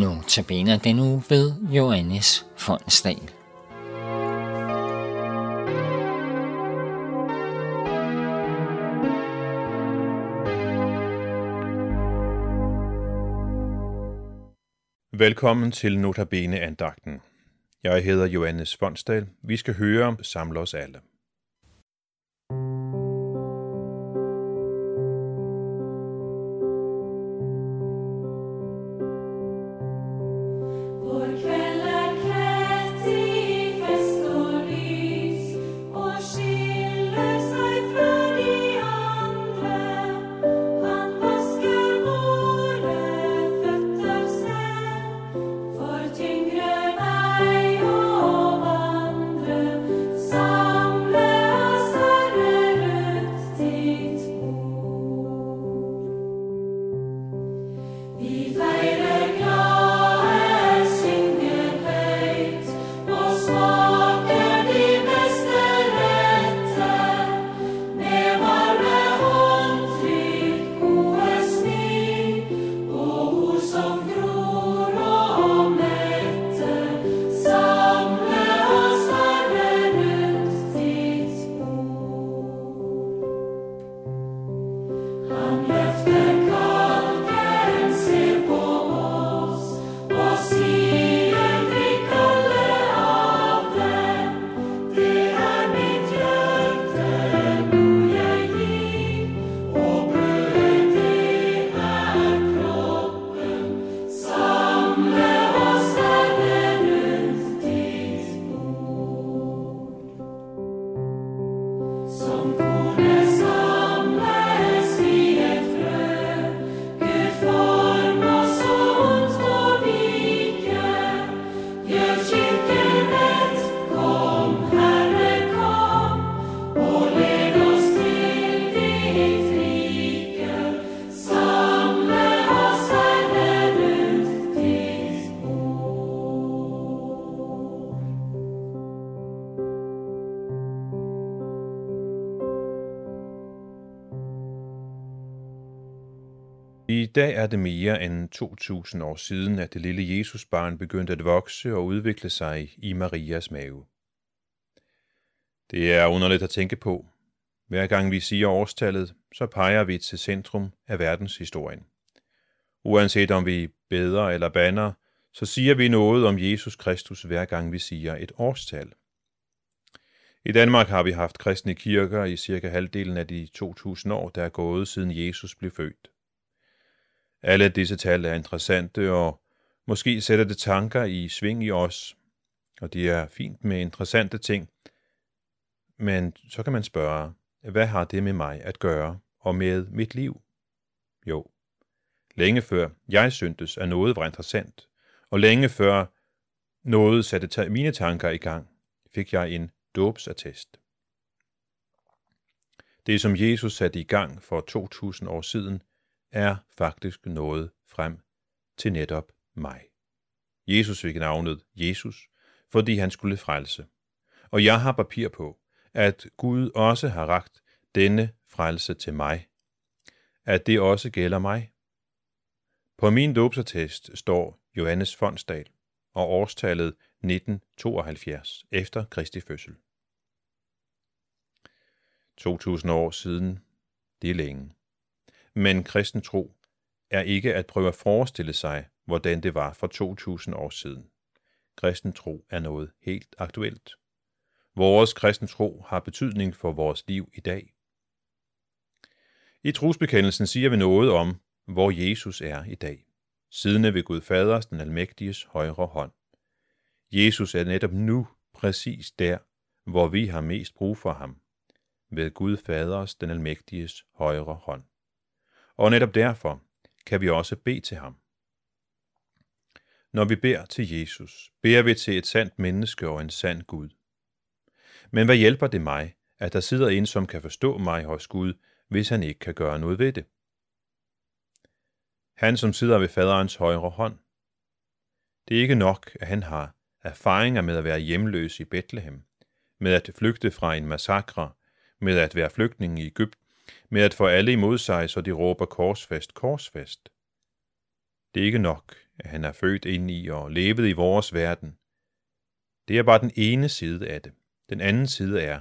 Nu tabiner den uge ved Johannes Fonsdal. Velkommen til Notabene andagten. Jeg hedder Johannes Fonsdal. Vi skal høre Samle os alle. I dag er det mere end 2000 år siden, at det lille Jesusbarn begyndte at vokse og udvikle sig i Marias mave. Det er underligt at tænke på. Hver gang vi siger årstallet, så peger vi til centrum af verdenshistorien. Uanset om vi beder eller banner, så siger vi noget om Jesus Kristus hver gang vi siger et årstal. I Danmark har vi haft kristne kirker i cirka halvdelen af de 2000 år, der er gået siden Jesus blev født. Alle disse tal er interessante, og måske sætter det tanker i sving i os, og det er fint med interessante ting. Men så kan man spørge, hvad har det med mig at gøre, og med mit liv? Jo, længe før jeg syntes, at noget var interessant, og længe før noget satte mine tanker i gang, fik jeg en dåbsattest. Det, som Jesus satte i gang for 2000 år siden, er faktisk nået frem til netop mig. Jesus fik navnet Jesus, fordi han skulle frelse. Og jeg har papir på, at Gud også har ragt denne frelse til mig. At det også gælder mig. På min dåbsattest står Johannes Fondsdal og årstallet 1972 efter Kristi fødsel. 2000 år siden, det er længe. Men kristen tro er ikke at prøve at forestille sig, hvordan det var for 2000 år siden. Kristen tro er noget helt aktuelt. Vores kristen tro har betydning for vores liv i dag. I trosbekendelsen siger vi noget om, hvor Jesus er i dag, siddende ved Gud Faders, den almægtiges højre hånd. Jesus er netop nu præcis der, hvor vi har mest brug for ham, ved Gud Faders, den almægtiges højre hånd og netop derfor kan vi også bede til ham. Når vi beder til Jesus, beder vi til et sandt menneske og en sand Gud. Men hvad hjælper det mig, at der sidder en, som kan forstå mig hos Gud, hvis han ikke kan gøre noget ved det? Han, som sidder ved faderens højre hånd. Det er ikke nok, at han har erfaringer med at være hjemløs i Bethlehem, med at flygte fra en massakre, med at være flygtning i Ægypten, med at få alle imod sig, så de råber korsfest, korsfest. Det er ikke nok, at han er født ind i og levet i vores verden. Det er bare den ene side af det. Den anden side er,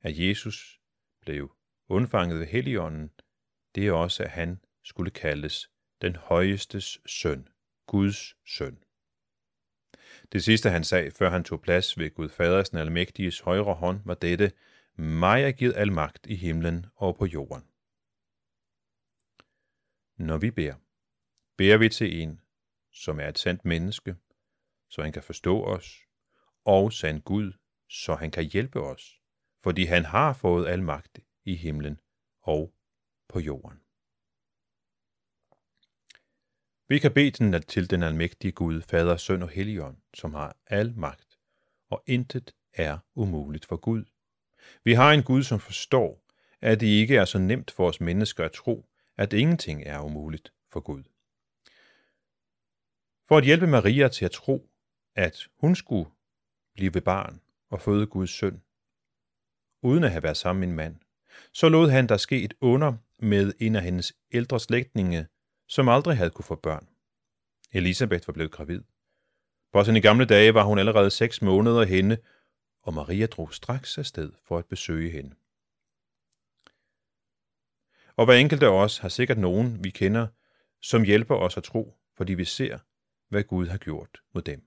at Jesus blev undfanget ved Helligånden. Det er også, at han skulle kaldes den højestes søn, Guds søn. Det sidste han sagde, før han tog plads ved Gud Faders almægtiges højre hånd, var dette, mig er givet al magt i himlen og på jorden. Når vi beder, beder vi til en, som er et sandt menneske, så han kan forstå os, og sand Gud, så han kan hjælpe os, fordi han har fået al magt i himlen og på jorden. Vi kan bede den til den almægtige Gud, Fader, Søn og Helligånd, som har al magt, og intet er umuligt for Gud. Vi har en Gud, som forstår, at det ikke er så nemt for os mennesker at tro, at ingenting er umuligt for Gud. For at hjælpe Maria til at tro, at hun skulle blive barn og føde Guds søn, uden at have været sammen med en mand, så lod han der ske et under med en af hendes ældre slægtninge, som aldrig havde kunne få børn. Elisabeth var blevet gravid. På sine gamle dage var hun allerede seks måneder henne, og Maria drog straks afsted for at besøge hende. Og hver enkelt af os har sikkert nogen, vi kender, som hjælper os at tro, fordi vi ser, hvad Gud har gjort mod dem.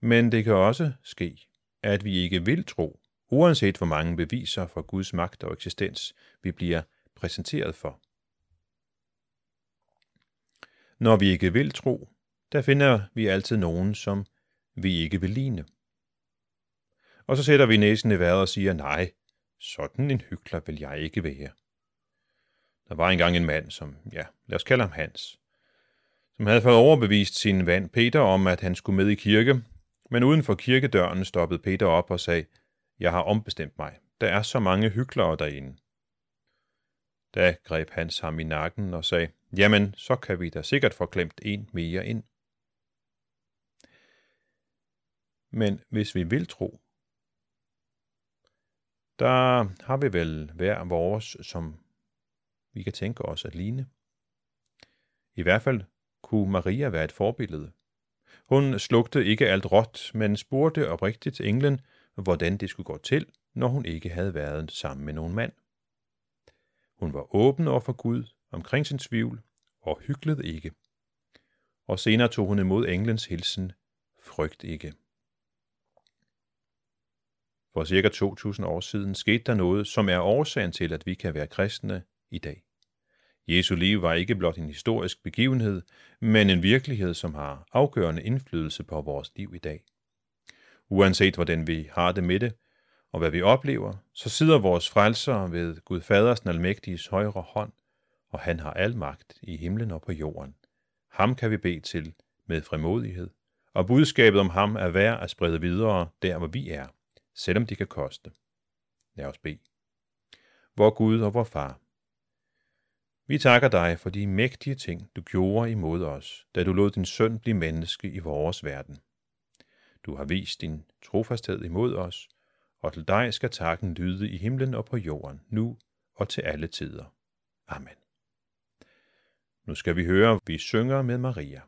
Men det kan også ske, at vi ikke vil tro, uanset hvor mange beviser for Guds magt og eksistens vi bliver præsenteret for. Når vi ikke vil tro, der finder vi altid nogen, som vi ikke vil ligne. Og så sætter vi næsen i vejret og siger, nej, sådan en hykler vil jeg ikke være. Der var engang en mand, som, ja, lad os kalde ham Hans, som havde fået overbevist sin vand Peter om, at han skulle med i kirke, men uden for kirkedøren stoppede Peter op og sagde, jeg har ombestemt mig. Der er så mange hyklere derinde. Da greb Hans ham i nakken og sagde, jamen, så kan vi da sikkert få klemt en mere ind. Men hvis vi vil tro, der har vi vel hver vores, som vi kan tænke os at ligne. I hvert fald kunne Maria være et forbillede. Hun slugte ikke alt råt, men spurgte oprigtigt englen, hvordan det skulle gå til, når hun ikke havde været sammen med nogen mand. Hun var åben over for Gud omkring sin tvivl og hyklede ikke. Og senere tog hun imod englens hilsen, frygt ikke. For cirka 2000 år siden skete der noget, som er årsagen til, at vi kan være kristne i dag. Jesu liv var ikke blot en historisk begivenhed, men en virkelighed, som har afgørende indflydelse på vores liv i dag. Uanset hvordan vi har det med det, og hvad vi oplever, så sidder vores frelser ved Gud Faders almægtiges højre hånd, og han har al magt i himlen og på jorden. Ham kan vi bede til med frimodighed, og budskabet om ham er værd at sprede videre der, hvor vi er, selvom det kan koste. Lad os bede. Vor Gud og vor Far, vi takker dig for de mægtige ting, du gjorde imod os, da du lod din søn blive menneske i vores verden. Du har vist din trofasthed imod os, og til dig skal takken lyde i himlen og på jorden, nu og til alle tider. Amen. Nu skal vi høre, vi synger med Maria.